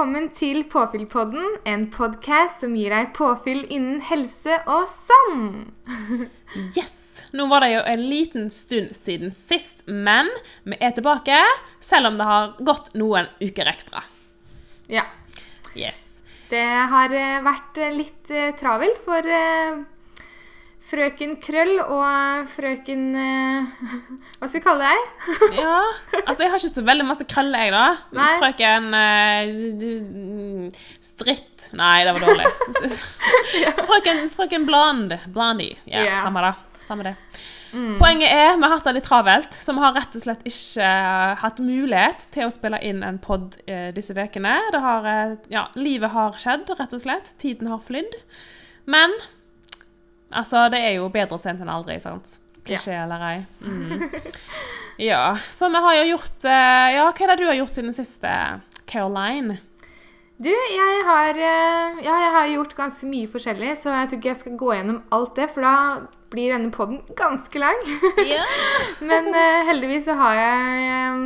Velkommen til Påfyllpodden, en podkast som gir deg påfyll innen helse og sann. Yes! Nå var det jo en liten stund siden sist, men vi er tilbake, selv om det har gått noen uker ekstra. Ja. Yes. Det har eh, vært eh, litt eh, travelt for frøken Krøll og frøken eh, Hva skal vi kalle deg? Ja, altså jeg har ikke så veldig masse krøller, jeg, da. Nei. Frøken eh, Stritt Nei, det var dårlig. Frøken, frøken Blond. Blondie. Ja, yeah. samme det. Samme det. Poenget er vi har hatt det litt travelt, så vi har rett og slett ikke eh, hatt mulighet til å spille inn en pod uh, disse ukene. Det har eh, Ja, livet har skjedd, rett og slett. Tiden har flydd. Men altså, det er jo bedre sent enn aldri, sant? Klisjé eller ei. Mm. Ja. Så vi har jo gjort eh, Ja, hva er det du har gjort siden siste, Caroline? Du, jeg har, eh, ja, jeg har gjort ganske mye forskjellig, så jeg tror ikke jeg skal gå gjennom alt det, for da blir denne podden ganske lang. Ja. Men uh, heldigvis så har jeg um,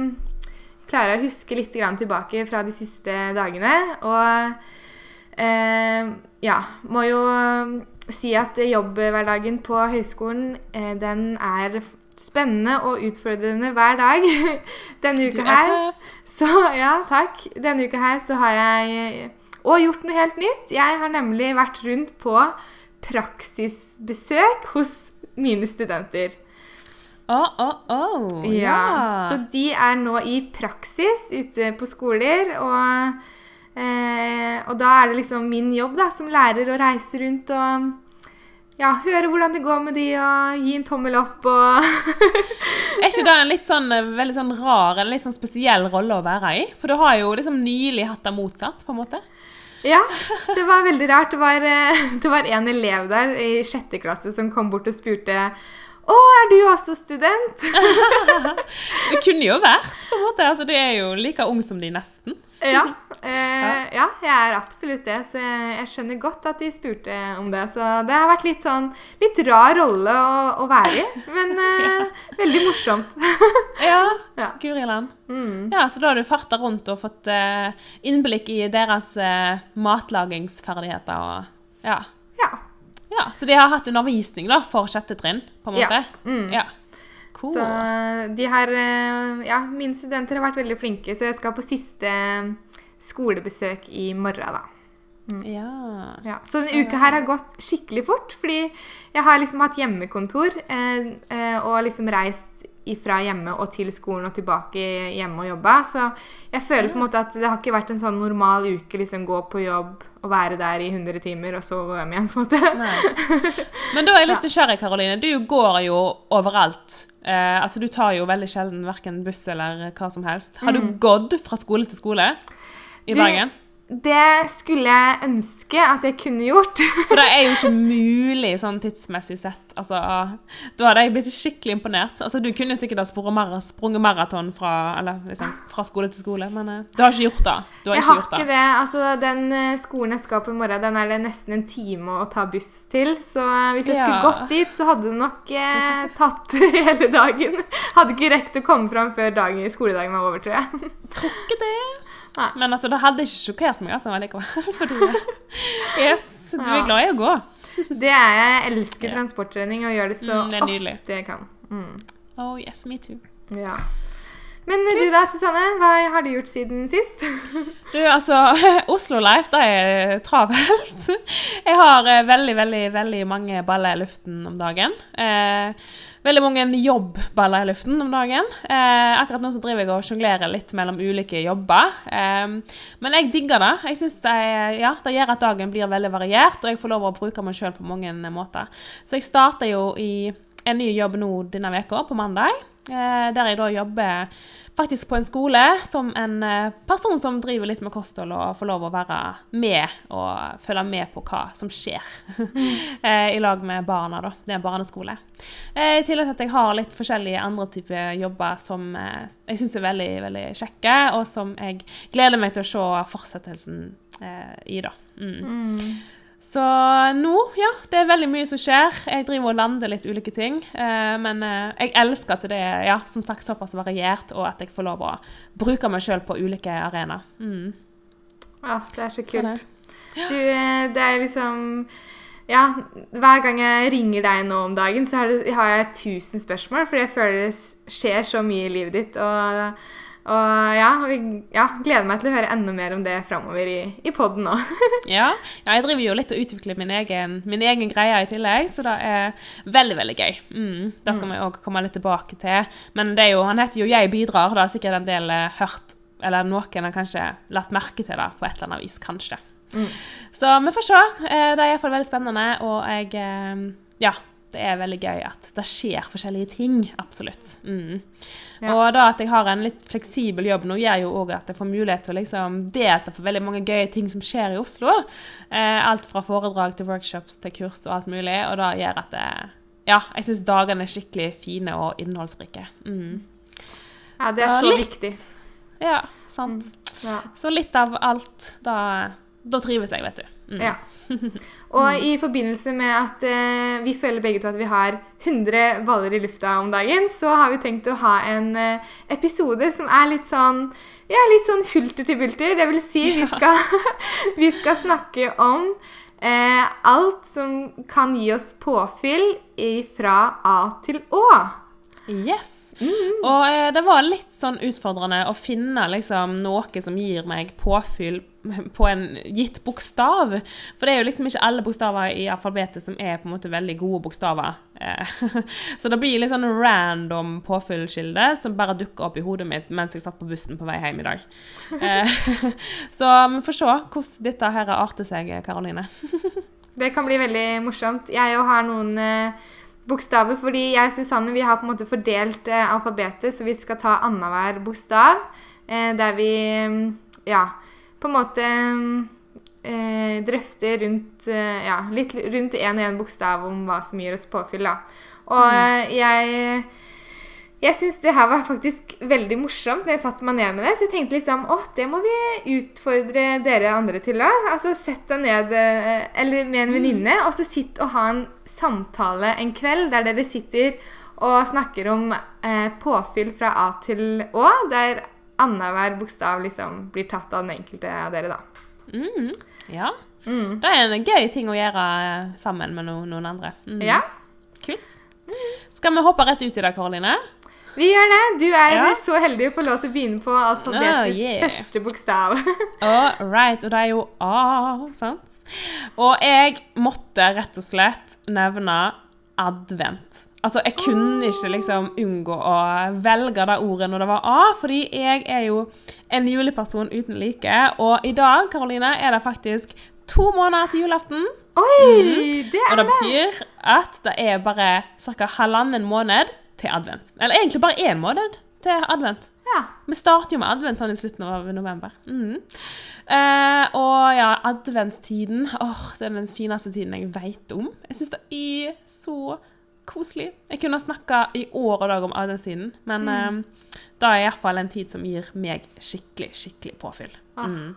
Klarer å huske litt grann tilbake fra de siste dagene. Og uh, ja, må jo eh, si at jobbhverdagen på høyskolen, eh, den er spennende og utfordrende hver dag. Denne uka er her så ja, takk. Denne uka her så har jeg og gjort noe helt nytt. Jeg har nemlig vært rundt på praksisbesøk hos mine studenter. Å, å, å. Ja, Så de er nå i praksis ute på skoler, og, eh, og da er det liksom min jobb da, som lærer å reise rundt og ja, høre hvordan det går med de, og gi en tommel opp og Er ikke det en litt sånn eh, veldig sånn rar eller litt sånn spesiell rolle å være i? For du har jo liksom nylig hatt det motsatt, på en måte. Ja, det var veldig rart. Det var, eh, det var en elev der i sjette klasse som kom bort og spurte Å, er du også student? Det kunne jo vært, på en måte. Altså, du er jo like ung som de nesten. Ja, eh, ja, jeg er absolutt det. Så jeg, skjønner godt at de spurte om det. Så det har vært litt sånn litt rar rolle å, å være i, men eh, veldig morsomt. Ja, Ja. Guri land. Mm. Ja, så da har du farta rundt og fått eh, innblikk i deres eh, matlagingsferdigheter og ja. Ja. ja. Så de har hatt undervisning da for sjette trinn, på en Ja. måte? Mm. Ja. Cool. Så de har eh, Ja, mine studenter har vært veldig flinke, så jeg skal på siste skolebesøk i morgen, da. Ja. Ja, så denne uka her har gått skikkelig fort, fordi jeg har liksom hatt hjemmekontor eh, eh, og liksom reist ifra hjemme og til skolen og tilbake hjemme og jobbe. Så jeg føler på en måte at det har ikke vært en sånn normal uke, liksom gå på jobb og være der i 100 timer, og så gå hjem igjen, på en måte. Nei. Men da er jeg litt nysgjerrig, Karoline. Du går jo overalt. Eh, altså, du tar jo veldig sjelden verken buss eller hva som helst. Har du gått fra skole til skole i Du- Bergen? Det skulle jeg ønske at jeg kunne gjort. For det er jo ikke mulig sånn tidsmessig sett. Altså, da hadde jeg blitt skikkelig imponert. Altså, du kunne sikkert ha sprunget maraton fra, liksom, fra skole til skole, men eh, du har ikke gjort det. Har Jeg ikke har gjort ikke det. det. Altså, den eh, skolen jeg skal på i morgen, den er det nesten en time å ta buss til. Så eh, hvis jeg skulle Ja. gått dit, så hadde det nok eh, tatt hele dagen. Hadde ikke rekt å komme fram før dagen, skoledagen var over, tror jeg. Ikke det. Nei. Men altså, det hadde ikke sjokkert meg altså, likevel. Fordi Yes, du er glad i å gå. Det er jeg. Jeg elsker transporttrening og gjør det så Mm, det ofte jeg kan. Mm. Oh yes, me too. Ja. Men du da, Susanne? Hva har du gjort siden sist? Du, altså, Oslo Life, det er travelt. Jeg har eh, veldig, veldig, veldig mange baller i luften om dagen. Eh, veldig mange jobbballer i luften om dagen. Eh, akkurat nå så driver jeg og sjonglerer litt mellom ulike jobber. Eh, men jeg digger det. Jeg synes det, er- ja, det gjør at dagen blir veldig variert, og jeg får lov å bruke meg sjøl på mange måter. Så jeg starter jo i en ny jobb nå denne veka, på mandag. Eh, der jeg da jobber faktisk på en skole som en eh, person som driver litt med kosthold og får lov å være med og følge med på hva som skjer. eh, I lag med barna, da. Det er en barneskole. I tillegg til at jeg har litt forskjellige andre typer jobber som jeg syns er veldig, veldig kjekke, og som jeg gleder meg til å se fortsettelsen i, da. Mm. Så nå, ja, det er veldig mye som skjer. Jeg driver og lander litt ulike ting. Eh, men eh, jeg elsker at det er ja, som sagt såpass variert, og at jeg får lov å bruke meg sjøl på ulike arenaer. Mm. Ja, det er så Så kult. Du, eh, det er liksom Ja, hver gang jeg ringer deg nå om dagen, så har, jeg tusen spørsmål, fordi jeg føler det skjer så mye i livet ditt. Og, og ja, vi, ja, gleder meg til å høre enda mer om det framover i, i poden nå. Ja, jeg driver jo litt og utvikler min egen, min egen greie i tillegg, så det er veldig, veldig gøy. Mm, det skal vi òg komme litt tilbake til. Men det er jo, han heter jo 'Jeg bidrar', da har sikkert en del eh, hørt Eller noen har kanskje lagt merke til det på et eller annet vis, kanskje. Så vi får se. Eh, Det er iallfall veldig spennende, og jeg eh, Ja. Det er veldig gøy at det skjer forskjellige ting. Absolutt. Mm. Ja. Og da at jeg har en litt fleksibel jobb nå, gjør jo òg at jeg får mulighet til å liksom delta på veldig mange gøye ting som skjer i Oslo. Eh, alt fra foredrag til workshops til kurs og alt mulig. Og det gjør at det, ja, jeg syns dagene er skikkelig fine og innholdsrike. Mm. Ja, det er Så så litt. viktig. Ja, sant. Ja. Så litt av alt, da, da trives jeg, vet du. Mm. Ja. Og i forbindelse med at eh, vi føler begge to at vi har 100 baller i lufta om dagen, så har vi tenkt å ha en eh, episode som er litt sånn ja, litt sånn hulter til bulter. Det vil si, vi skal, vi skal snakke om eh, alt som kan gi oss påfyll fra A til Å. Yes. Og eh, det var litt sånn utfordrende å finne liksom noe som gir meg påfyll på en gitt bokstav. For det er jo liksom ikke alle bokstaver i alfabetet som er på en måte veldig gode bokstaver. Eh, Så det blir litt sånn random påfyllskilde som bare dukker opp i hodet mitt mens jeg satt på bussen på vei hjem i dag. Eh, Så vi får se hvordan dette her arter seg, Karoline. Det kan bli veldig morsomt. Jeg jo har noen eh, bokstaver, fordi jeg og Susanne vi har på en måte fordelt eh, alfabetet, så vi skal ta annenhver bokstav. Eh, der vi mm, ja, på en måte mm, eh, drøfter rundt eh, ja, litt rundt én og én bokstav om hva som gir oss påfyll. Da. Og mm. jeg jeg syns det her var faktisk veldig morsomt når jeg satte meg ned med det. Så jeg tenkte liksom åh, det må vi utfordre dere andre til da. Altså sett deg ned eh, eller med en venninne, og så sitt og ha en samtale en kveld der dere sitter og snakker om eh, påfyll fra A til Å, der annenhver bokstav liksom blir tatt av den enkelte av dere, da. Mm, ja. Mm. Det er en gøy ting å gjøre eh, sammen med no noen andre. Mm. Ja, Kult. Skal vi hoppe rett ut i det, Karoline? Vi gjør det. Du er Ja. så heldig å få lov til å begynne på alfabetets Oh, yeah. første bokstav. All right, og det er jo A, sant? Og jeg måtte rett og slett nevne advent. Altså, jeg kunne ikke liksom unngå å velge det ordet når det var A, fordi jeg er jo en juleperson uten like. Og i dag, Karoline, er det faktisk to måneder til julaften. Oi, det er det. Og det betyr at det er bare ca. halvannen måned til advent. Eller egentlig bare én måned til advent. Ja. Vi starter jo med advent sånn i slutten av november. Mm. Eh, og ja, adventstiden åh, det er den fineste tiden jeg vet om. Jeg syns det er så koselig. Jeg kunne snakka i år og dag om adventstiden, men eh, det er iallfall en tid som gir meg skikkelig, skikkelig påfyll. Ah. Mhm.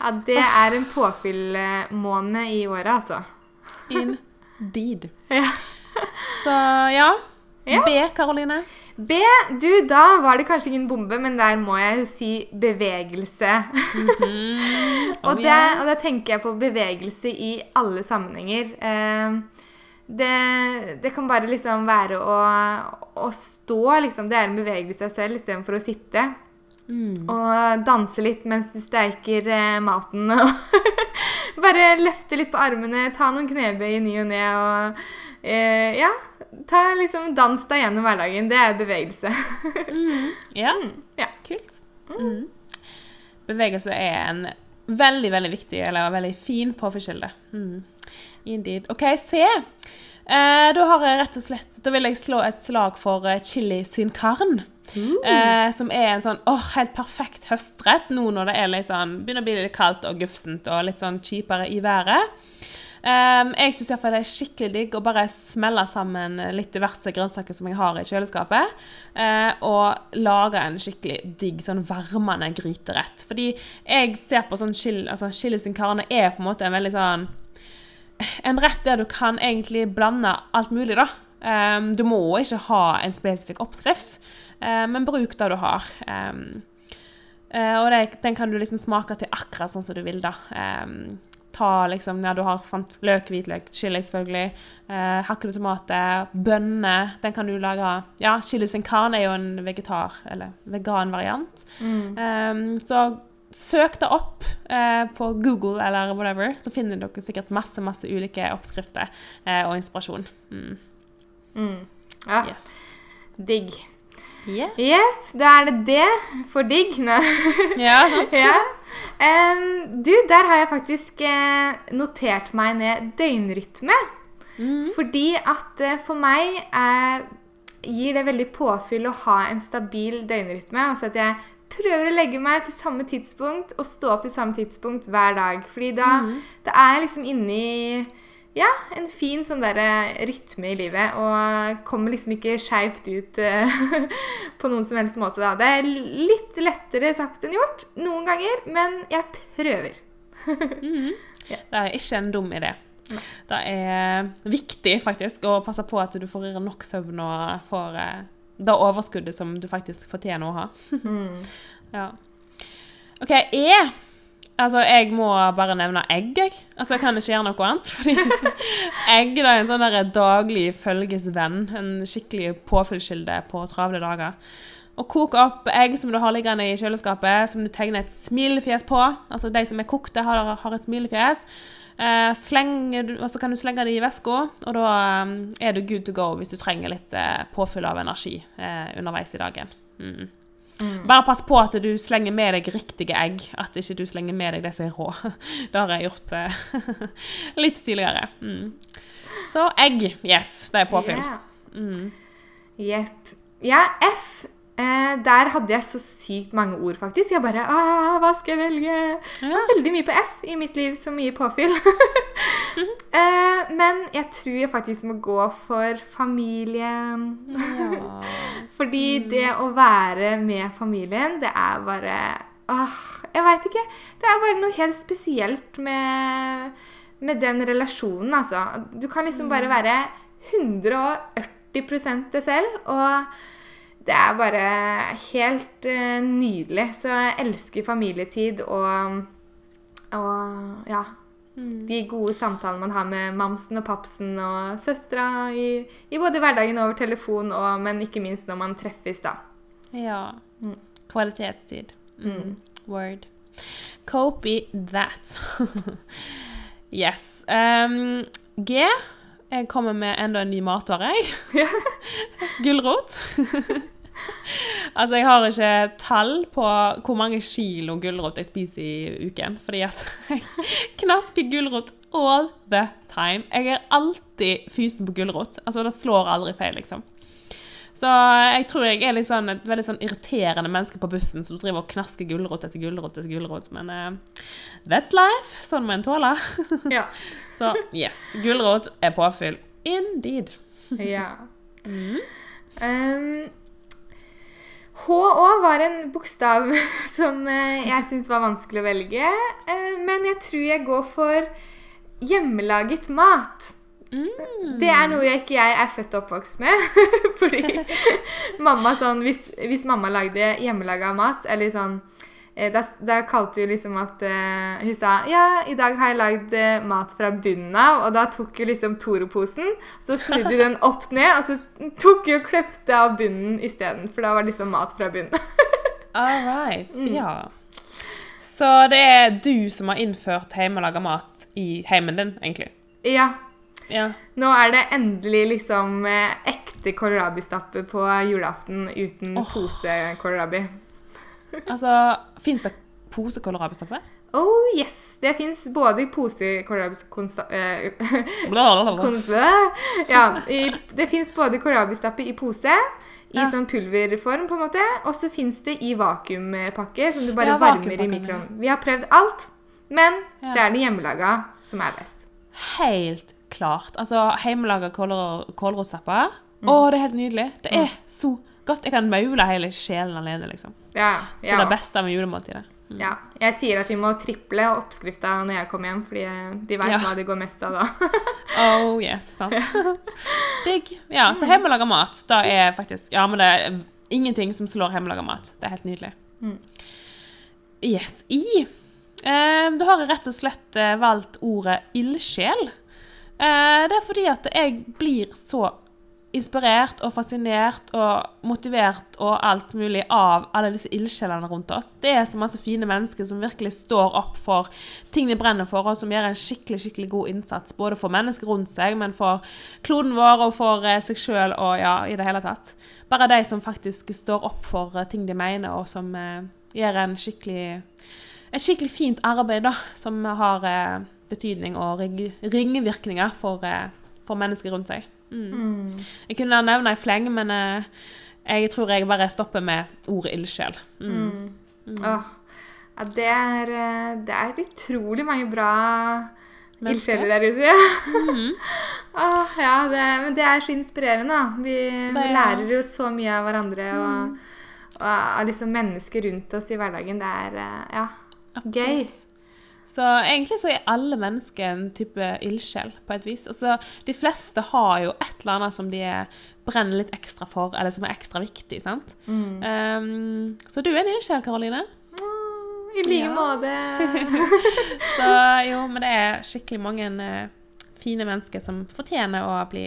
ja, det er en påfyllmåned i året, altså. Indeed. Ja. Så ja. Ja. B, Karoline. B, du, da var det kanskje ingen bombe, men der må jeg jo si bevegelse. Mhm. og, Oh, det, og da tenker jeg på bevegelse i alle sammenhenger. Eh, det, det kan bare liksom være å, å stå, liksom. Det er en bevegelse i seg selv istedenfor å sitte. Mm. Og danse litt mens du steiker eh, maten. Og bare løfte litt på armene, ta noen knebøy i ny og ne. Og eh, ja, ta liksom dans deg gjennom hverdagen. Det er bevegelse. Ja, ja. kult. Mm. Bevegelse er en veldig, veldig viktig eller veldig fin påfyllskilde. Mm. Indeed. OK, se. Eh, da har jeg rett og slett Da vil jeg slå et slag for eh, chili sin carne. Eh, som er en sånn åh, helt perfekt høstrett nå når det er litt sånn, begynner å bli litt kaldt og gufsent og litt sånn kjipere i været. Um, jeg syns det er skikkelig digg å bare smelle sammen litt diverse grønnsaker som jeg har i kjøleskapet, uh, og lage en skikkelig digg, sånn varmende gryterett. Fordi jeg ser på sånn altså chili sin carne er på en måte en veldig sånn en rett der du kan egentlig blande alt mulig, da. Um, du må ikke ha en spesifikk oppskrift, uh, men bruk det du har. Um, uh, og det, den kan du liksom smake til akkurat sånn som du vil, da. Um, ta liksom, ja, Du har sant, løk, hvitløk, chili selvfølgelig. Eh, hakkede tomater, bønner. Den kan du lage Ja, chili sin carne er jo en vegetar- eller veganvariant. Mm. så søk det opp eh, på Google eller whatever, så finner dere sikkert masse masse ulike oppskrifter eh, og inspirasjon. Mm. Mm. Ja. Yes. Digg. Jepp, da er det det for digg. Nei. Ja, sant? ja. Um, du, der har jeg faktisk eh, notert meg ned døgnrytme. Mhm. Fordi at eh, for meg eh, gir det veldig påfyll å ha en stabil døgnrytme. Altså at jeg prøver å legge meg til samme tidspunkt og stå opp til samme tidspunkt hver dag. Fordi da, da er jeg liksom inne i ja, en fin sånn der eh, rytme i livet. Og kommer liksom ikke skeivt ut eh, på noen som helst måte da. Det er litt lettere sagt enn gjort noen ganger, men jeg prøver. Det er ikke en dum idé. Det er viktig faktisk å passe på at du får nok søvn og får eh, det overskuddet som du faktisk fortjener å ha. ja. OK, jeg Altså, jeg må bare nevne egg, jeg. Altså, jeg kan ikke gjøre noe annet. Fordi egg da er en sånn der daglig følgesvenn. En skikkelig påfyllskilde på travle dager. Å koke opp egg som du har liggende i kjøleskapet, som du tegner et smilefjes på. Altså de som er kokte, har, har et smilefjes. Eh, og så kan du slenge det i veska, og da eh, er du good to go hvis du trenger litt eh, påfyll av energi eh, underveis i dagen. Mm. Bare pass på at du slenger med deg riktige egg, at ikke du slenger med deg det som er rå. Det har jeg gjort uh, litt tidligere. Mm. Så egg, yes, det er påfyll. Ja. Mm. Jepp. Ja, F. Eh, der hadde jeg så sykt mange ord, faktisk. Jeg bare ah, Hva skal jeg velge? Ja. veldig mye på F i mitt liv, så mye påfyll. eh, men jeg tror jeg faktisk må gå for familien. Ja. Fordi det å være med familien, det er bare Åh, jeg veit ikke. Det er bare noe helt spesielt med, med den relasjonen, altså. Du kan liksom bare være 140% deg selv, og det er bare helt uh, nydelig. Så jeg elsker familietid og, og ja. De gode samtalene man har med mamsen og papsen og søstera i, i både hverdagen over telefon, og, men ikke minst når man treffes, da. ja. Kvalitetstid. Mm. Word. Copy that. yes. Um, G. Jeg kommer med enda en ny matvare, jeg. Gulrot. altså, jeg har ikke tall på hvor mange kilo gulrot jeg spiser i uken. Fordi at jeg knasker gulrot all the time. Jeg er alltid fysen på gulrot. Altså, det slår aldri feil, liksom. Så jeg tror jeg er litt sånn, et veldig sånn irriterende menneske på bussen som driver og knasker gulrot etter gulrot etter gulrot. Men uh, that's life. Sånn må en tåle. Ja. Så yes, gulrot er påfyll. Indeed. ja. Um, HÅ var en bokstav som eh, jeg syns var vanskelig å velge. eh, men jeg tror jeg går for hjemmelaget mat. Mm. Det er noe jeg ikke jeg er født og oppvokst med. Fordi mamma sånn Hvis, hvis mamma lagde hjemmelaga mat, eller sånn da, da kalte hun liksom at uh, Hun sa ja, i dag har jeg lagd uh, mat fra bunnen av. Og da tok hun liksom Toro-posen, så snudde hun den opp ned, og så tok hun og klepte av bunnen isteden. For da var det liksom mat fra bunnen. All right. Mm. Ja. Så det er du som har innført hjemmelaga mat i heimen din, egentlig? ja. Ja. Nå er det endelig liksom eh, ekte kålrabistappe på julaften uten oh. pose-kålrabi. Altså, fins det posekålrabistappe? Oh yes! Det fins både i pose-kålrabikonsta... Eh, ja, i, det fins både kålrabistappe i pose, i Ja. sånn pulverform, på en måte, og så fins det i vakuumpakke, som du bare Ja, varmer i mikroen. Vi har prøvd alt, men Ja. det er det hjemmelaga som er best. Helt klart. Altså, hjemmelaga kålrotstappe. Å, Mm. Å, det er helt nydelig. Det er så godt. Jeg kan maule hele sjelen alene, liksom. Ja, ja. Det er det beste med julemåltidet. Ja. Jeg sier at vi må triple oppskrifta når jeg kommer hjem, fordi de vet Ja. hva det går mest av da. Oh yes, sant. Digg. Ja, så hjemmelaga mat, da er faktisk Ja, men det er ingenting som slår hjemmelaga mat. Det er helt nydelig. Mm. Yes. I eh, Da har jeg rett og slett eh, valgt ordet ildsjel. Eh, det er fordi at jeg blir så inspirert og fascinert og motivert og alt mulig av alle disse ildsjelene rundt oss. Det er så masse fine mennesker som virkelig står opp for ting de brenner for, og som gjør en skikkelig skikkelig god innsats både for mennesker rundt seg, men for kloden vår og for eh, seg sjøl og ja, i det hele tatt. Bare de som faktisk står opp for eh, ting de mener, og som eh, gjør en skikkelig et skikkelig fint arbeid da, som har eh, betydning og ringvirkninger for, eh, for mennesker rundt seg. Mm. Mm. Jeg kunne nevne ei fleng, men eh, jeg tror jeg bare stopper med ordet ildsjel. Mm. Mm. Ja, det er, eh, det er utrolig mange bra ildsjeler der ute. Mhm. Åh, ja, det, men det er så inspirerende, da. Vi, Det vi er- lærer jo så mye av hverandre og, og av liksom mennesker rundt oss i hverdagen. Det er eh, ja, gøy. Så egentlig så er alle mennesker en type ildsjel, på et vis. Altså, de fleste har jo et eller annet som de brenner litt ekstra for, eller som er ekstra viktig, sant? Mm. Um, så du er en ildsjel, Karoline. Mm, I like Ja. måte. Så jo, men det er skikkelig mange uh, fine mennesker som fortjener å bli,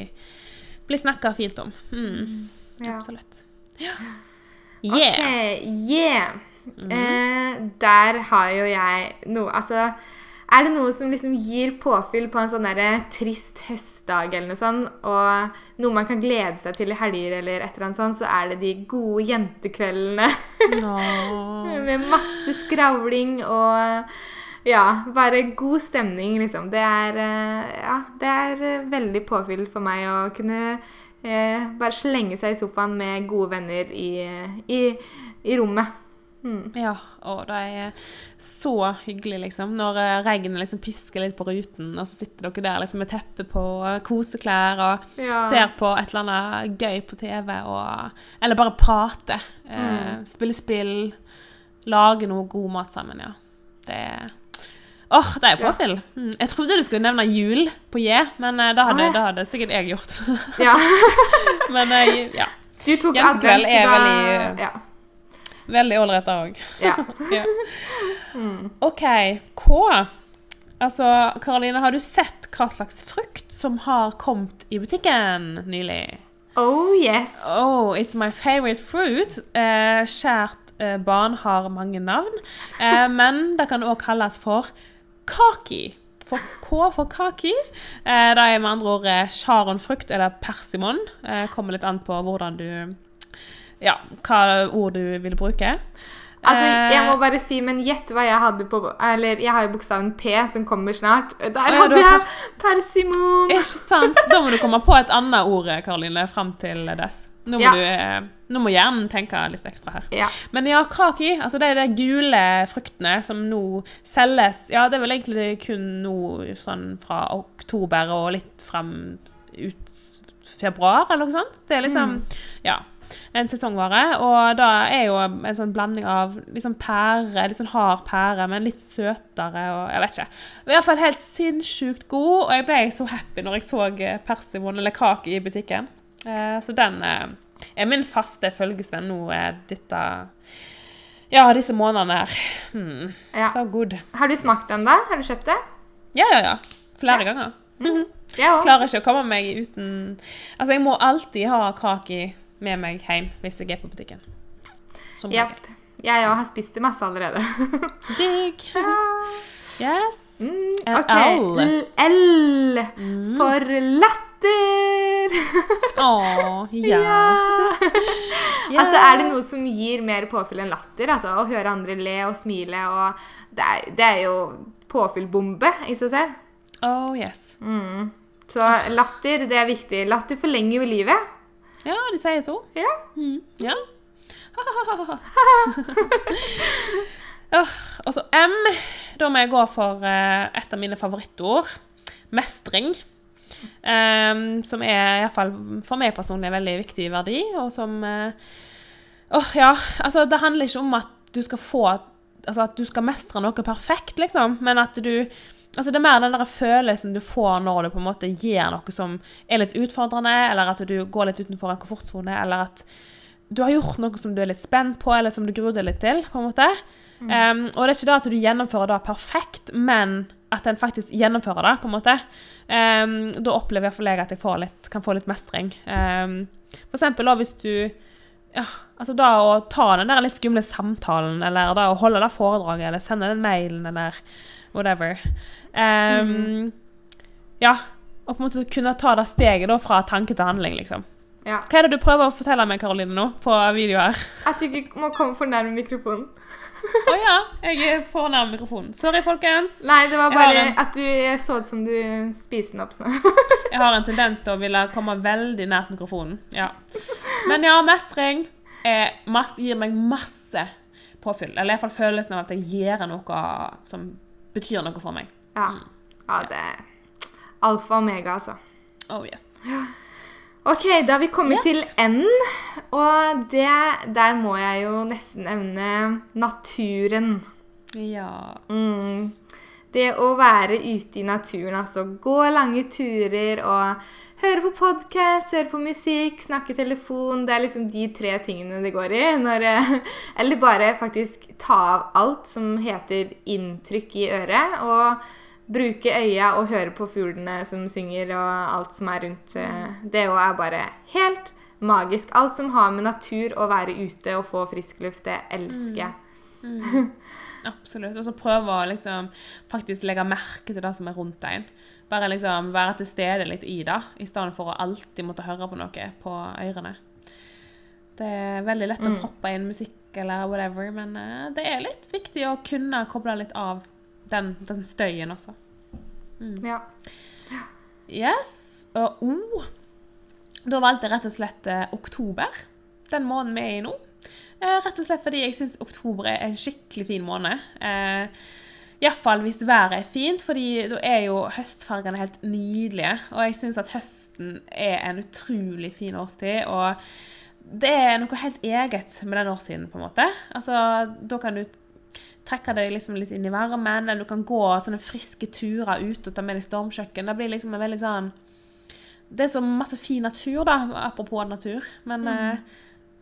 bli snakka fint om. Mm, Ja. Absolutt. Ja. Yeah. OK, yeah. Mhm. Eh, der har jo jeg noe Altså, er det noe som liksom gir påfyll på en sånn der trist høstdag eller noe sånt, og noe man kan glede seg til i helger eller et eller annet sånt, så er det de gode jentekveldene med masse skravling og ja, bare god stemning, liksom. Det er eh, Ja, det er veldig påfyll for meg å kunne eh, bare slenge seg i sofaen med gode venner i, i, i rommet. Mm. Ja, og det er så hyggelig, liksom. Når eh, regnet liksom pisker litt på ruten, og så sitter dere der liksom med teppe på, eh, koseklær og Ja. ser på et eller annet gøy på TV, og, eller bare prate. Eh, Mm. Spille spill, lage noe god mat sammen, ja. Det er Åh, det er Ja. Mm. Jeg trodde du skulle nevne jul på J, men eh, det hadde, Ah. det hadde sikkert jeg gjort. ja. men eh, ja. Du tok advent, så da Ja. Veldig ålreit òg. ja. Ja. Mm. OK. K. Altså, Karoline, har du sett hva slags frukt som har kommet i butikken nylig? Oh yes. Oh, it's my favorite fruit. Eh, kjært eh, barn har mange navn, eh, men det kan òg kalles for kaki. For K for kaki. Eh, det er med andre ord sjaronfrukt, eller persimon. Eh, kommer litt an på hvordan du Ja, hva ord du vil bruke. Altså, jeg må Eh, bare si, men gjett hva jeg hadde på Eller jeg har jo bokstaven P som kommer snart. Der hadde jeg persimon. Ikke sant? Da må du komme på et annet ord, Karoline, fram til dess. Nå må, Ja. du, eh, nå må hjernen tenke litt ekstra her. Ja. Men ja, kaki, altså det er de gule fruktene som nå selges Ja, det er vel egentlig kun nå sånn fra oktober og litt frem ut februar, eller noe sånt. Det er liksom, ja, en sesongvare. Og da er jo en sånn blanding av liksom pære, litt sånn hard pære, men litt søtere og jeg vet ikke. I hvert fall helt sinnssykt god, og jeg ble så happy når jeg så eh, persimon eller kake i butikken. Eh, så den eh, er min faste følgesvenn nå dette Ja, disse månedene her. Hmm, Ja. Så good. Har du smakt den, da? Har du kjøpt det? Ja, ja, ja. Flere Ja. ganger. Jeg ja, Klarer ikke å komme meg uten Altså, jeg må alltid ha kake med meg hjem hvis jeg er på butikken. Som yep. Jeg òg har spist det masse allerede. Digg. Yes. Mm, OK. L. L. L. For latter. Å, ja. Altså, er det noe som gir mer påfyll enn latter? Altså, Å høre andre le og smile og Det er, det er jo påfyllbombe i seg selv. Oh, yes. Mm. Så latter, det er viktig. Latter forlenger jo livet. Ja, de sier så. Ja. Mm, ja. Og så M. Da må jeg gå for eh, et av mine favorittord. Mestring. Um, som er iallfall for meg personlig en veldig viktig verdi, og som eh, Åh, ja. Altså, det handler ikke om at du skal få altså at du skal mestre noe perfekt, liksom, men at du Altså Det er mer den der følelsen du får når du på en måte gjør noe som er litt utfordrende, eller at du går litt utenfor en komfortsone, eller at du har gjort noe som du er litt spent på, eller som du gruer deg litt til. på en måte. Um, og det er ikke da at du gjennomfører det perfekt, men at en faktisk gjennomfører det. på en måte. Um, da opplever iallfall jeg at jeg får litt, kan få litt mestring. Um, for eksempel da hvis du ja, altså da å ta den der litt skumle samtalen, eller da å holde det foredraget, eller sende den mailen, eller whatever. Um, Ja. Og på en måte kunne ta det steget da fra tanke til handling, liksom. Ja. Hva er det du prøver å fortelle meg, Karoline, nå, på videoer? At du ikke må komme for nærme mikrofonen. Å ja, jeg er for nær mikrofonen. Sorry, folkens. Nei, det var bare en- at du så ut som du spiste den opp sånn. Jeg har en tendens til å ville komme veldig nært mikrofonen. Ja. Men ja, mestring masse, gir meg masse påfyll. Eller iallfall følelsen av at jeg gjør noe som betyr noe for meg. Ja. ja, det er alfa og omega, altså. Oh yes. Ok, da har vi kommet Yes. til enden, og det, der må jeg jo nesten evne naturen. Ja. Mm. Det å være ute i naturen, altså gå lange turer og høre på podkast, høre på musikk, snakke telefon Det er liksom de tre tingene det går i. Når, eh, eller bare faktisk ta av alt som heter inntrykk i øret, og bruke øya og høre på fuglene som synger, og alt som er rundt. eh, Det òg er bare helt magisk. Alt som har med natur å være ute og få frisk luft, det elsker jeg. Absolutt. Og så prøve å liksom faktisk legge merke til det som er rundt en. Bare liksom være til stede litt i det, i stedet for å alltid måtte høre på noe på ørene. Det er veldig lett å proppe inn musikk eller whatever, men eh, det er litt viktig å kunne koble litt av den, den støyen også. Ja. Yes. Og oh, da valgte jeg rett og slett eh, oktober. Den måneden vi er i nå. Eh, rett og slett fordi jeg syns oktober er en skikkelig fin måned. Eh, Iallfall hvis været er fint, fordi da er jo høstfargene helt nydelige. Og jeg syns at høsten er en utrolig fin årstid. og det er noe helt eget med den årstiden, på en måte. Altså, da kan du trekke deg liksom litt inn i varmen, eller du kan gå sånne friske turer ut og ta med deg stormkjøkken. Det blir liksom en veldig sånn Det er så masse fin natur, da, apropos natur. Men mm.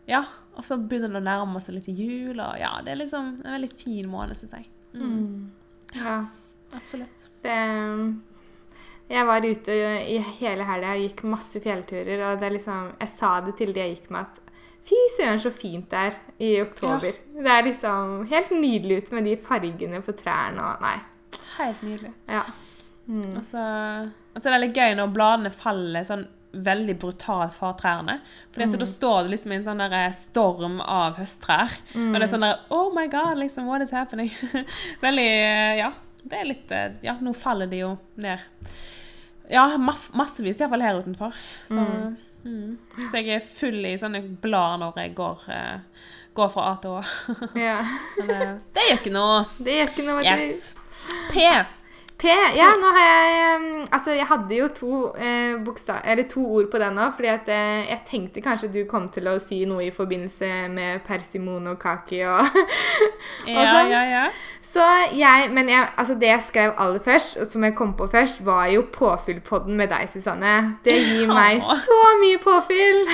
ja, og så begynner det å nærme seg litt jul, og ja, det er liksom en veldig fin måned, syns jeg. Mm. ja. Absolutt. Det, jeg var ute i hele helga og gikk masse fjellturer, og det er liksom, jeg sa det til de jeg gikk med, at fy søren, så fint det er i oktober. Det er liksom helt nydelig ut med de fargene på trærne og Nei. Helt nydelig. Ja. Mm. Og så, og så er det litt gøy når bladene faller sånn veldig brutalt fra trærne. Fordi mm. da står det liksom en sånn der eh, storm av høsttrær. Og det er sånn der Oh my God, liksom, what is happening? veldig eh, Ja. Det er litt eh, Ja, nå faller de jo ned. Ja, massevis iallfall her utenfor. Så, mm. så jeg er full i sånne blader når jeg går, uh, går fra A til Å. ja. Men det gjør ikke noe. Det gjør ikke noe. Yes. P. P. Ja, nå har jeg Altså, jeg hadde jo to, eh, buksa, eller to ord på den nå, fordi at eh, jeg tenkte kanskje du kom til å si noe i forbindelse med persimon og kaki og Ja, sånn. ja, ja. Så jeg Men jeg, altså det jeg skrev aller først, og som jeg kom på først, var jo påfyllpodden med deg, Susanne. Det gir meg Åh. så mye påfyll!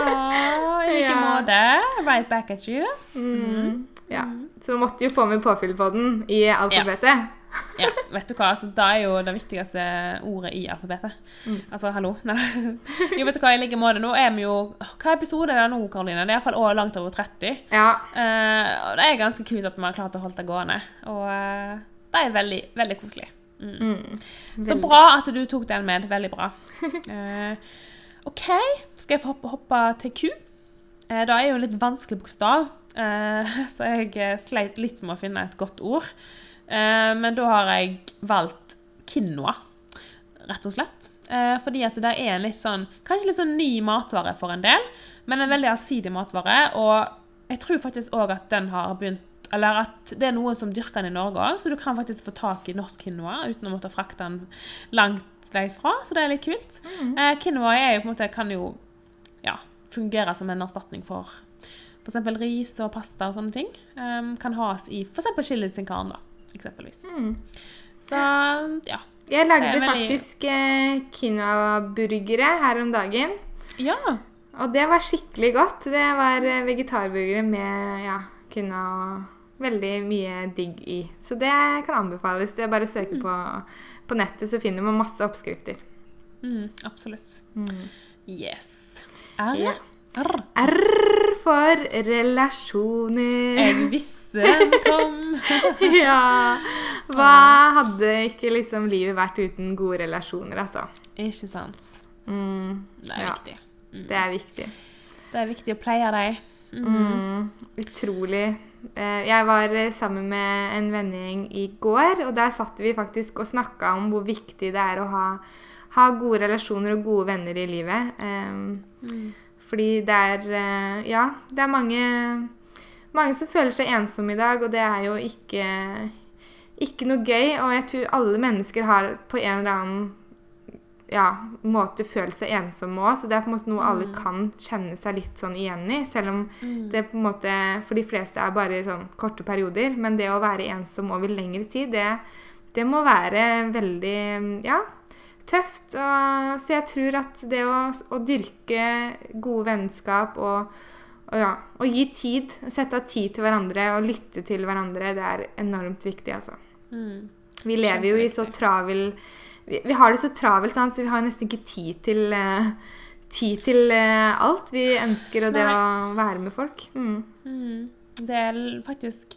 Åh, I like måte. Right back at you. Mm. Ja. Så måtte jo få med påfyllpodden i alfabetet. Ja, vet du hva? Altså, da er jo det viktigste ordet i alfabetet. Altså, hallo. Nei. Jo, vet du hva, i like måte. Nå er vi jo Hva episode er det nå, Karoline? Det er iallfall langt over 30. Ja. Uh, og det er ganske kult at vi har klart å holde det gående. Og uh, det er veldig, veldig koselig. Mm. Mm. Så bra at du tok den med. Veldig bra. Uh, OK, skal jeg få hoppe, hoppe til Q? Det er jo en litt vanskelig bokstav, så jeg sleit litt med å finne et godt ord. Eh, men da har jeg valgt quinoa, rett og slett. Eh, fordi at det er en litt sånn Kanskje litt sånn ny matvare for en del, men en veldig allsidig matvare. Og jeg tror faktisk òg at den har begynt Eller at det er noen som dyrker den i Norge òg, så du kan faktisk få tak i norsk quinoa uten å måtte frakte den langt veis fra. Så det er litt kult. Eh, quinoa jo måte, kan jo ja, fungere som en erstatning for f.eks. ris og pasta og sånne ting, um, kan has i f.eks. chili sin kan, da, eksempelvis. Mm. Så ja. Jeg lagde er faktisk eh, quinoa-burgere her om dagen. Ja. Og det var skikkelig godt. Det var eh, vegetarburgere med ja, quinoa og veldig mye digg i. Så det kan anbefales. Det er bare å søke på, på nettet, så finner man masse oppskrifter. Mm, absolutt. Mm. Yes. det Ja. R. R for relasjoner. Jeg visste den kom. ja. Hva hadde ikke liksom livet vært uten gode relasjoner, altså? Ikke sant. Mm, Det er Ja. viktig. Mm. det er viktig. Det er viktig å pleie dem. Mm, utrolig. Eh, Jeg var eh, sammen med en vennegjeng i går, og der satt vi faktisk og snakka om hvor viktig det er å ha, ha gode relasjoner og gode venner i livet. Um, Mm. Fordi det er eh, Ja, det er mange, mange som føler seg ensomme i dag, og det er jo ikke, ikke noe gøy. Og jeg tror alle mennesker har på en eller annen ja, måte følt seg ensomme òg, så det er på en måte noe alle kan kjenne seg litt sånn igjen i. Selv om Mm. det på en måte for de fleste er bare sånn korte perioder. Men det å være ensom over lengre tid, det, det må være veldig ja, tøft. Og, så jeg tror at det å, å dyrke gode vennskap og, og, ja, og gi tid, sette av tid til hverandre og lytte til hverandre, det er enormt viktig, altså. Mm. Vi lever jo i så travel vi, vi har det så travelt, sant? så vi har nesten ikke tid til uh, Tid til uh, alt vi ønsker, og det Nei. å være med folk. Mm. Mm. Det er faktisk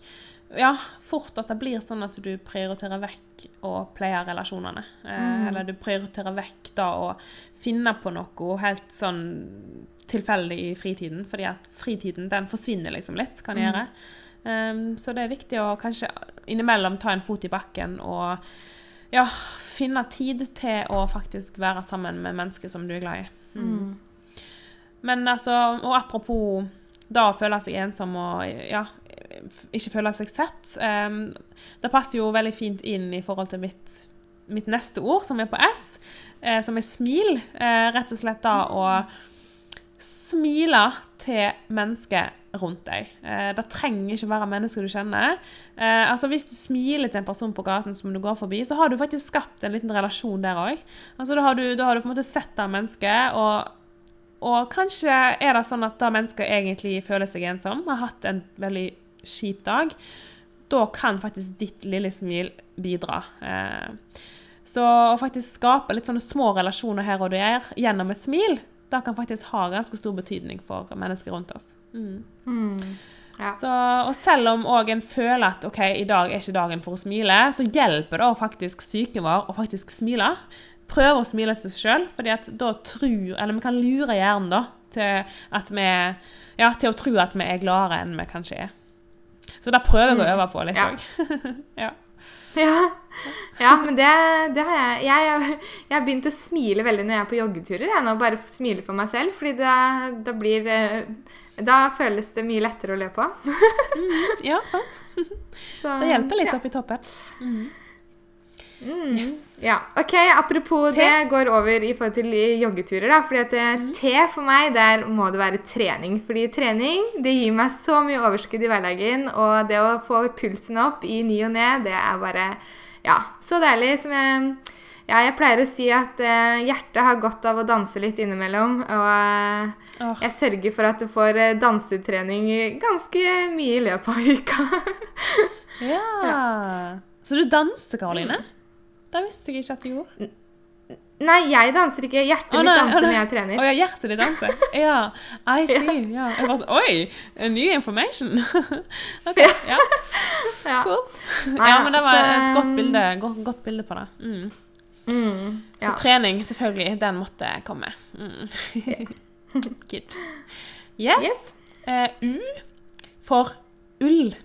ja, fort at det blir sånn at du prioriterer vekk å pleie relasjonene. Eh, Mm. Eller du prioriterer vekk da å finne på noe helt sånn tilfeldig i fritiden. Fordi at fritiden den forsvinner liksom litt, kan Mm. gjøre. Um, så det er viktig å kanskje innimellom ta en fot i bakken og ja, finne tid til å faktisk være sammen med mennesker som du er glad i. Mm. Men altså, og apropos da å føle seg ensom og ja, ikke føle seg sett Um, Det passer jo veldig fint inn i forhold til mitt, mitt neste ord, som er på S, uh, som er smil. Uh, rett og slett da å smile til mennesker rundt deg. Uh, det trenger ikke være mennesker du kjenner. Altså Hvis du smiler til en person på gaten som du går forbi, så har du faktisk skapt en liten relasjon der òg. Altså, da, da har du på en måte sett det mennesket, og og kanskje er det sånn at da mennesker egentlig føler seg ensom, har hatt en veldig kjip dag, da kan faktisk ditt lille smil bidra. Eh, så å faktisk skape litt sånne små relasjoner her og der gjennom et smil, det kan faktisk ha ganske stor betydning for mennesker rundt oss. Mm. Mm. Ja. Så, og selv om en føler at ok, i dag er ikke dagen for å smile, så hjelper det faktisk psyken vår å faktisk smile. Prøve å smile til seg sjøl, at da tror Eller vi kan lure hjernen da til, vi, ja, til å tro at vi er gladere enn vi kanskje er. Så da prøver jeg å øve på litt òg. ja. Ja. ja, men det, det har jeg. jeg. Jeg har begynt å smile veldig når jeg er på joggeturer. Jeg nå bare smile for meg selv, fordi da, da blir eh, Da føles det mye lettere å le på. ja, sant. Så, Det hjelper litt ja. opp i toppen. Mhm. Mm. Ja, ok, Apropos Te? det, går over i forhold til joggeturer. da, fordi at mm. Mhm. Te for meg, der må det være trening. Fordi trening det gir meg så mye overskudd i hverdagen. Og det å få pulsen opp i ny og ne, det er bare ja, så deilig. Som jeg, ja, jeg pleier å si at eh, hjertet har godt av å danse litt innimellom. Og eh, oh. jeg sørger for at du får eh, dansetrening ganske mye i løpet av uka. ja. Så du danser, Karoline? Det visste jeg ikke at du gjorde. Nei, jeg danser ikke. Hjertet Å, mitt nei, mitt danser nei. når jeg Å trener. ja, hjertet ditt danser. Ja, I see. Ja. Jeg bare så, Oi! Ny information. OK. Ja, Ja. cool. Nei, Ja, men det var så, et godt um, bilde, godt, godt bilde på det. Mm. Mm, Så ja. trening, selvfølgelig, den måtte komme. Mm. Good. Yes. Yes. Uh, U for ull.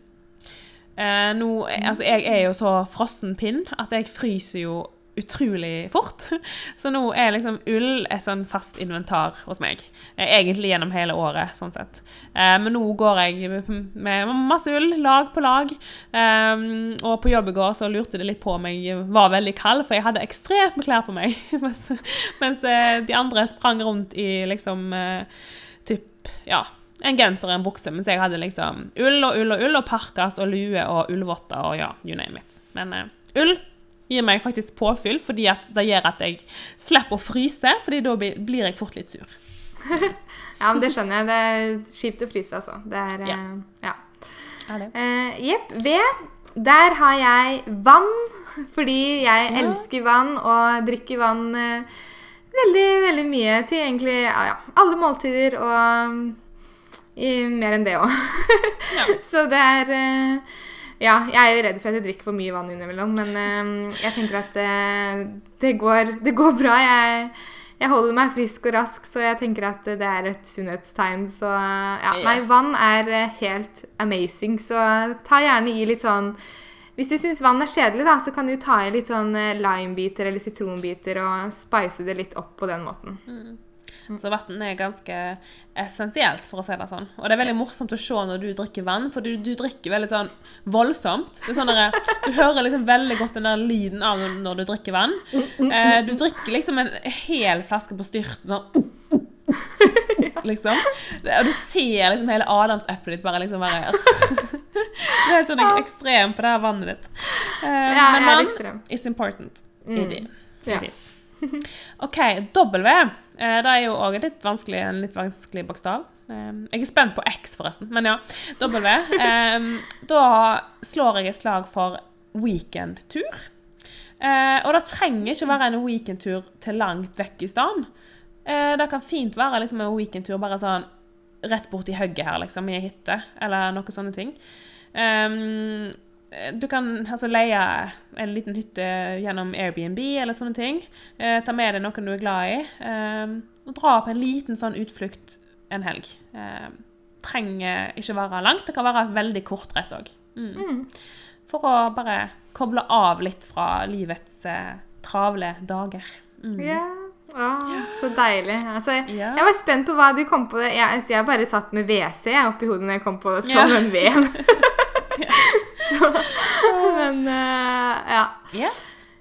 Eh, nå, altså, jeg er jo så frossen pinn at jeg fryser jo utrolig fort. Så nå er liksom ull et sånn fast inventar hos meg. Eh, Egentlig gjennom hele året, sånn sett. Eh, men nå går jeg med masse ull, lag på lag. Eh, og på jobb i går så lurte det litt på om jeg var veldig kald, for jeg hadde ekstremt med klær på meg. mens mens eh, de andre sprang rundt i liksom eh, typ, ja, en genser og en bukse, mens jeg hadde liksom ull og ull og ull og parkas og lue og ullvotter og ja, you name it. Men uh, ull gir meg faktisk påfyll, fordi det gjør at jeg slipper å fryse, fordi da blir jeg fort litt sur. Ja, men det skjønner jeg. Det er kjipt å fryse, altså. Det er Ja. eh, ja. Det? Eh, Jepp. ved. Der har jeg vann, fordi jeg Ja. elsker vann og drikker vann veldig, veldig mye til egentlig ja, ja, alle måltider og mer enn det òg. Ja. Så det er eh, Ja, jeg er jo redd for at jeg drikker for mye vann innimellom, men eh, jeg tenker at eh, det, går, det går bra. Jeg, jeg holder meg frisk og rask, så jeg tenker at det er et sunnhetstegn. Så ja, nei, vann er helt amazing, så ta gjerne i litt sånn hvis du syns vann er kjedelig, da, så kan du ta i litt sånn limebiter eller sitronbiter og spice det litt opp på den måten. Så vann er ganske essensielt, for å si det sånn. Og det er veldig morsomt å se når du drikker vann, for du, du drikker veldig sånn voldsomt. Det sånn der, du hører liksom veldig godt den der lyden av når, du drikker vann. Eh, du drikker liksom en hel flaske på styrten sånn Liksom. Og du ser liksom hele adamseplet ditt bare liksom bare Det er helt sånn ekstrem på det her vannet ditt. Eh, Ja, men vann is important. It is. Yeah. It is. OK, W. Eh, det er jo òg en litt vanskelig bokstav. Eh, jeg er spent på X, forresten. Men ja, W. Eh, da slår jeg et slag for weekendtur. Og det trenger ikke være en weekendtur til langt vekk i stedet. Eh, det kan fint være liksom en weekendtur bare sånn rett borti hugget her, liksom, i ei hytte, eller noen sånne ting. Ehm, du kan altså leie en liten hytte gjennom Airbnb eller sånne ting. Eh, ta med deg noen du er glad i, eh, og dra på en liten sånn utflukt en helg. Eh, trenger ikke være langt, det kan være veldig kortreist òg. Mm. Mm. For å bare koble av litt fra livets eh, travle dager. Mm. Ja. Å, så deilig. Altså, Ja. Jeg var spent på hva du kom på. det. Jeg, altså, jeg bare satt med WC oppi hodet når jeg kom på Ja. som en veden. så, men uh, ja. Yes.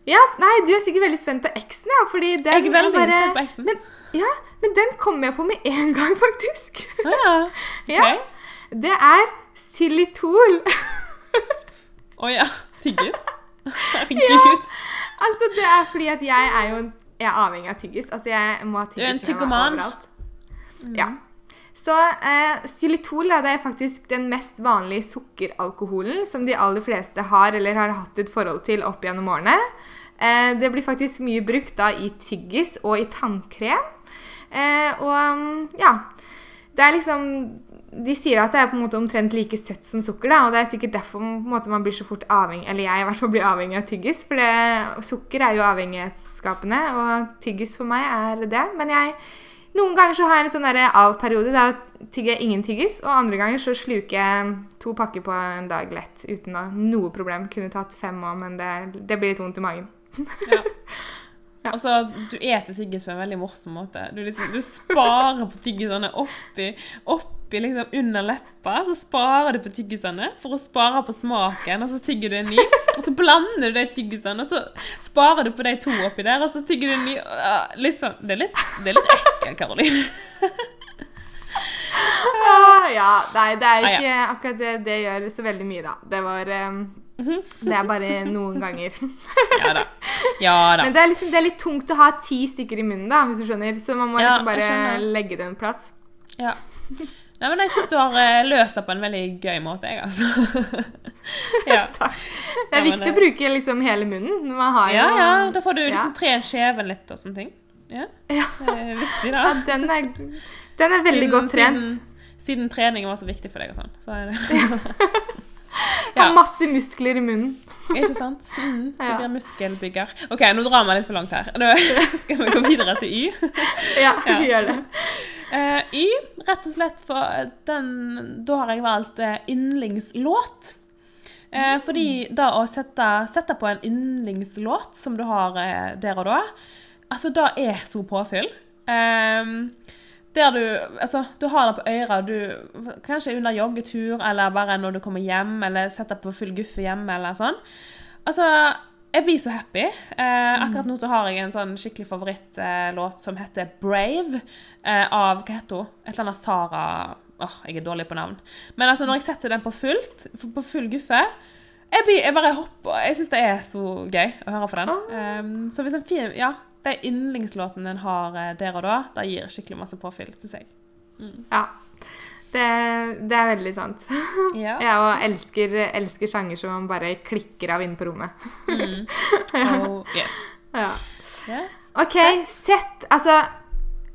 ja. Nei, du er sikkert veldig spent på X-en, ja. Fordi den Jeg er veldig bare, spent på X-en. Men, ja, men den kom jeg på med en gang, faktisk. Ah, ja. Ja. Det er xylitol. Å ja. Tyggis? Herregud. altså, det er fordi at jeg er jo en- jeg er avhengig av tyggis. Altså, jeg må ha Du er en tyggis tyggoman. Ja. Så eh, xylitol det er faktisk den mest vanlige sukkeralkoholen som de aller fleste har eller har hatt et forhold til opp gjennom årene. Eh, det blir faktisk mye brukt da i tyggis og i tannkrem. Eh, og mm, ja Det er liksom De sier at det er på en måte omtrent like søtt som sukker, da, og det er sikkert derfor måte, man blir så fort avhengig Eller jeg i hvert fall blir avhengig av tyggis, for det, sukker er jo avhengighetsskapende, og tyggis for meg er det. Men jeg noen ganger så har jeg en sånn av-periode. Da tygger jeg ingen tyggis. Og andre ganger så sluker jeg to pakker på en dag lett uten noe problem. Kunne tatt fem òg, men det, det blir litt vondt i magen. Ja. Og så, Du eter tyggis på en veldig morsom måte. Du, liksom, du sparer på tyggisene oppi, oppi liksom under leppa. Så sparer du på tyggisene for å spare på smaken, og så tygger du en ny. Og så blander du de tyggisene, og så sparer du på de to oppi der, og så tygger du en ny. Liksom, det er litt, det er litt ekkelt, Karoline. Ah, ja, nei, det er Ah, ja. ikke akkurat det det gjør så veldig mye, da. Det var eh, Det er bare noen ganger. Ja da. Ja da. Men det er, liksom, det er litt tungt å ha ti stykker i munnen, da, hvis du skjønner. Så man må Ja, liksom bare legge det en plass. Ja. Nei, men jeg syns du har eh, løst det på en veldig gøy måte, jeg, altså. ja. Takk. Det er men viktig det- å bruke liksom hele munnen. Man har jo ja, ja. Da får du liksom Ja. tre skjeven litt og sånne ting. Ja. Ja. Det er viktig, da. Ja, den er, den er veldig Siden- godt trent. Siden, siden trening var så viktig for deg og sånn, så er det Har masse muskler i munnen. Ikke sant? Mm, du Ja. blir muskelbygger. OK, nå drar vi litt for langt her. Nå skal vi gå videre til Y. Ja, Ja. gjør det. Uh, y, rett og slett for den Da har jeg valgt eh, yndlingslåt. Uh, fordi da å sette, sette på en yndlingslåt som du har uh, der og da, altså da er så påfyll. Ehm, der du Altså, du har det på øra. du Kanskje under joggetur, eller bare når du kommer hjem, eller setter på full guffe hjemme, eller sånn. Altså, jeg blir så happy. Eh, akkurat nå så har jeg en sånn skikkelig favorittlåt som heter 'Brave', eh, av Hva heter hun? Et eller annet Sara Åh, jeg er dårlig på navn. Men altså, når jeg setter den på fullt, på full guffe jeg, blir, jeg bare hopper. Jeg syns det er så gøy å høre på den. Um, så hvis en fin Ja, de yndlingslåtene en har eh, der og da, det gir skikkelig masse påfyll, syns jeg. Ja. Det, det er veldig sant. Ja. Jeg òg elsker, elsker sjanger som man bare klikker av inne på rommet. Oh, yes. Ja. yes. OK, sett. Altså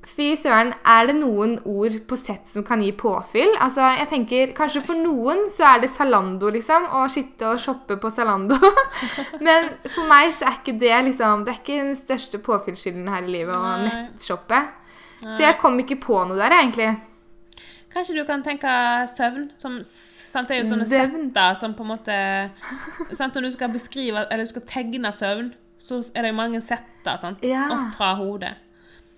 Fy søren, er det noen ord på sett som kan gi påfyll? Altså, jeg tenker, Kanskje for noen så er det Zalando, liksom. Å sitte og shoppe på Zalando. Men for meg så er ikke det liksom Det er ikke den største påfyllskilden her i livet å nettshoppe. Så jeg kom ikke på noe der, egentlig. Kanskje du kan tenke søvn? Som, sant, det er jo sånne setter som på en måte sant, Når du skal beskrive, eller du skal tegne søvn, så er det jo mange setter sant? Ja. opp fra hodet.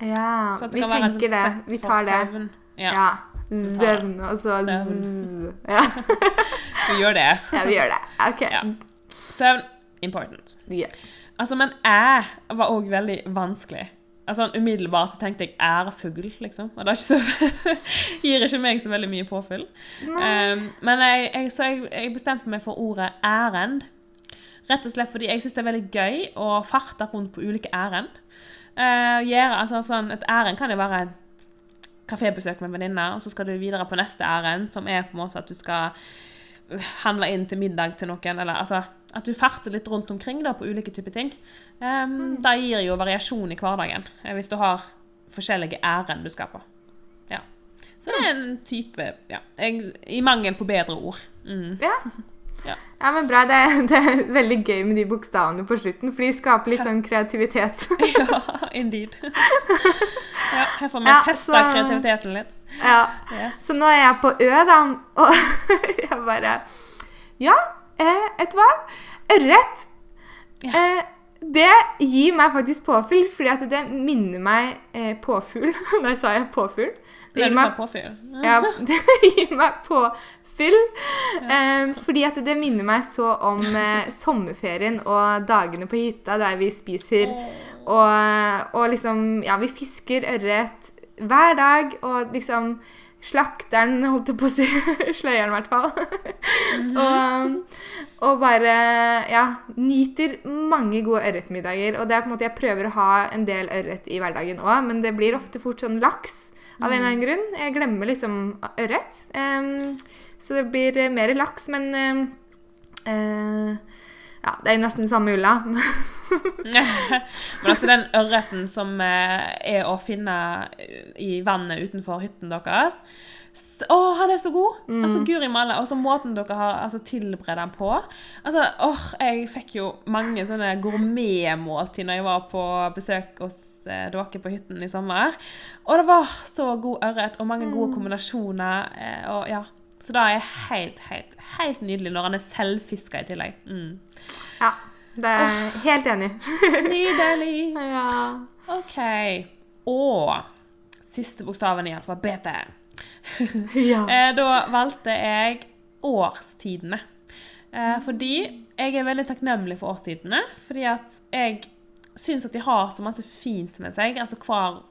Ja, vi tenker det. Vi tar det. Ja, Ja. Søvn, og så zzz. Ja. vi gjør det. ja, vi gjør det. OK. Ja. Søvn important. Yeah. Altså, men æ var òg veldig vanskelig. Altså, Umiddelbart så tenkte jeg ærefugl, liksom. Og det ikke så, gir ikke meg så veldig mye påfyll. Um, men jeg, jeg, så jeg, jeg bestemte meg for ordet ærend. Rett og slett fordi jeg syns det er veldig gøy å farte rundt på ulike ærend. Eh, gjøre, altså, sånn, et ærend kan jo være et kafébesøk med venninner, og så skal du videre på neste ærend, som er på en måte at du skal handle inn til middag til noen, eller altså at du farter litt rundt omkring da, på ulike typer ting. Um, Det gir jo variasjon i hverdagen, eh, hvis du har forskjellige ærend du skal på. Ja. Så det er en type ja, I mangel på bedre ord. Mm. Ja. Ja. ja, men bra. Det, det er veldig gøy med de bokstavene på slutten, for de skaper litt sånn kreativitet. ja, indeed. ja, her får vi Ja, testa så- kreativiteten litt. ja. Yes. Så nå er jeg på Ø, da, og jeg bare Ja, eh, vet du hva? Ørret. Ja. Eh, det gir meg faktisk påfyll, fordi det minner meg eh, påfugl. Der sa jeg påfugl. Det gir meg påfugl. Ja, det gir meg påfyll. Eh, fordi at det minner meg så om eh, sommerferien og dagene på hytta der vi spiser og, og liksom Ja, vi fisker ørret hver dag, og liksom Slakteren, holdt jeg på å si. Sløyeren, i hvert fall. og, og bare ja, nyter mange gode ørretmiddager. Og det er på en måte, jeg prøver å ha en del ørret i hverdagen òg, men det blir ofte fort sånn laks av en eller annen grunn. Jeg glemmer liksom ørret. Em, så det blir eh, mer laks, men eh, Ja, det er jo nesten samme ulla. Men altså den ørreten som eh, er å finne eh, i vannet utenfor hytten deres Å, han er så god! Altså, Guri malla. Og så måten dere har altså, tilberedt den på. Altså, åh, Jeg fikk jo mange sånne gourmetmåltid når jeg var på besøk hos eh, dere på hytten i sommer. Og det var så god ørret og mange gode kombinasjoner. Eh, og ja, Så det er helt, helt, helt nydelig når han er selvfiska i tillegg. Mm. Ja, det er jeg helt enig. Nydelig! ja. OK. Og siste bokstaven i alfabetet. ja. Eh, da valgte jeg årstidene. Eh, fordi jeg er veldig takknemlig for årstidene. Fordi at jeg syns at de har så masse fint med seg, altså hver,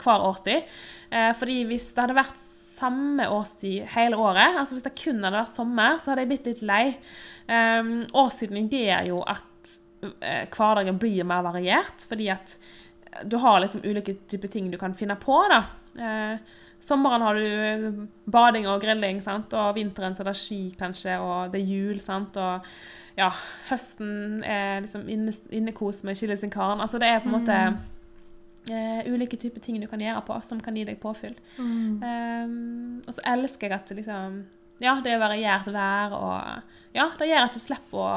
hver årstid. Eh, fordi hvis det hadde vært samme årstid hele året, altså hvis det kun hadde vært sommer, så hadde jeg blitt litt lei. Um, årstiden gjør jo at uh, hverdagen blir mer variert, fordi at du har liksom ulike typer ting du kan finne på. da. Uh, sommeren har du bading og grilling, sant? og vinteren så er det ski kanskje, og det er jul. sant? Og ja, høsten er liksom inne, innekos med chili sin karen. Altså det er på en måte eh, ulike typer ting du kan gjøre på som kan gi deg påfyll. Um, og så elsker jeg at liksom Ja, det er variert vær, og ja, det gjør at du slipper å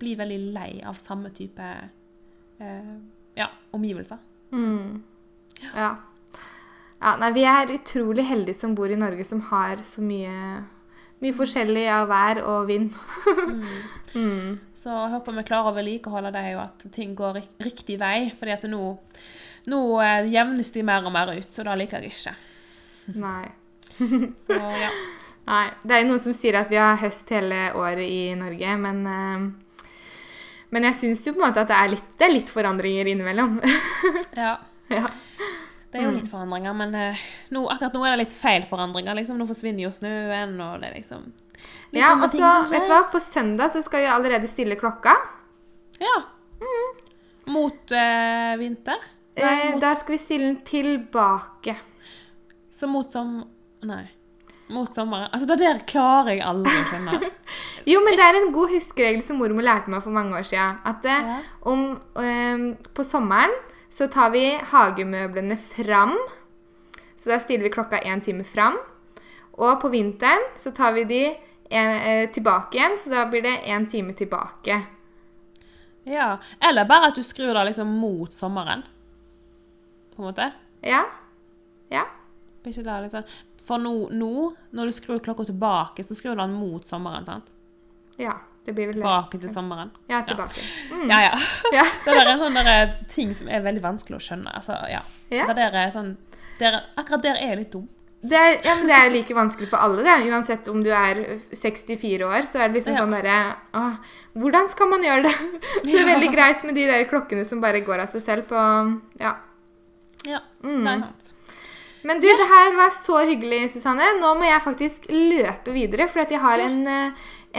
bli veldig lei av samme type uh, ja, omgivelser. Mm. ja. Ja, nei, vi er utrolig heldige som bor i Norge, som har så mye, mye forskjellig av vær og vind. mm. Så jeg håper vi klarer å vedlikeholde det, og at ting går riktig vei. fordi at nå, nå eh, jevnes de mer og mer ut, så det liker jeg ikke. Nei. Så ja. Nei. Det er jo noen som sier at vi har høst hele året i Norge, men eh, Men jeg syns jo på en måte at det er litt, det er litt forandringer innimellom. ja. ja. Det er jo litt forandringer, men eh, nå, akkurat nå er det litt feil forandringer. liksom. Nå forsvinner jo snøen, og det er liksom Ja, og så, vet du hva, på søndag så skal vi allerede stille klokka. Ja. Mot eh, vinter. Nei, Eh, mot, da skal vi stille den tilbake. så mot som Nei. Mot sommeren. Altså, det der klarer jeg aldri å skjønne. Jo, men det er en god huskeregel som mormor lærte meg for mange år siden. At eh, Ja. om, um, på sommeren så tar vi hagemøblene fram. Så da stiller vi klokka én time fram. Og på vinteren så tar vi de en, eh, tilbake igjen, så da blir det én time tilbake. Ja. Eller bare at du skrur det liksom mot sommeren. På en måte. Ja? Ja? Sånn For nå, nå, når du skrur klokka tilbake, så skrur du den mot sommeren, sant? Ja. Det blir vel. Tilbake til sommeren. Ja, tilbake. Mm. Ja, ja. Ja. Det der er en sånn ting som er veldig vanskelig å skjønne. Altså, ja. Ja. Det der er sånn der, Akkurat der er jeg litt dum. Det er, ja, men det er like vanskelig for alle, det. Uansett om du er 64 år, så er det liksom Ja. sånn derre Hvordan skal man gjøre det? Så det er veldig greit med de der klokkene som bare går av seg selv på Ja. Ja, Mm. det er sant. Men du, det her var så hyggelig, Susanne. Nå må jeg faktisk løpe videre, for jeg har en, eh,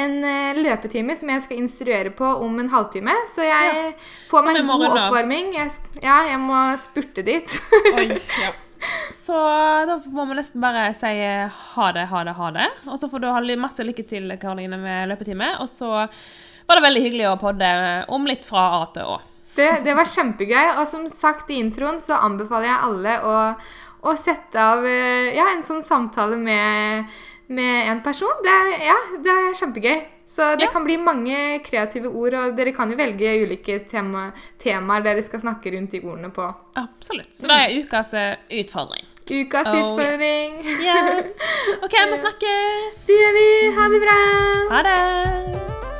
en eh, løpetime som jeg skal instruere på om en halvtime. Så jeg får meg en god oppvarming. Jeg, ja, jeg må spurte dit. Oi, ja. Så da må vi nesten bare si eh, ha det, ha det, ha det. Og så får du ha masse lykke til, Karoline, med løpetime. Og så var det veldig hyggelig å podde om litt fra A til Å. Det, det var kjempegøy. Og som sagt i introen så anbefaler jeg alle å, å sette av eh, ja, en sånn samtale med, med en person. Det ja, det er kjempegøy. Så det Ja. kan bli mange kreative ord, og dere kan jo velge ulike tema, temaer dere skal snakke rundt de ordene på. Absolutt. Så da er ukas eh, utfordring. Ukas Oh, ja. utfordring. Yes. OK, vi snakkes. Det gjør vi. Ha det bra. Ha det.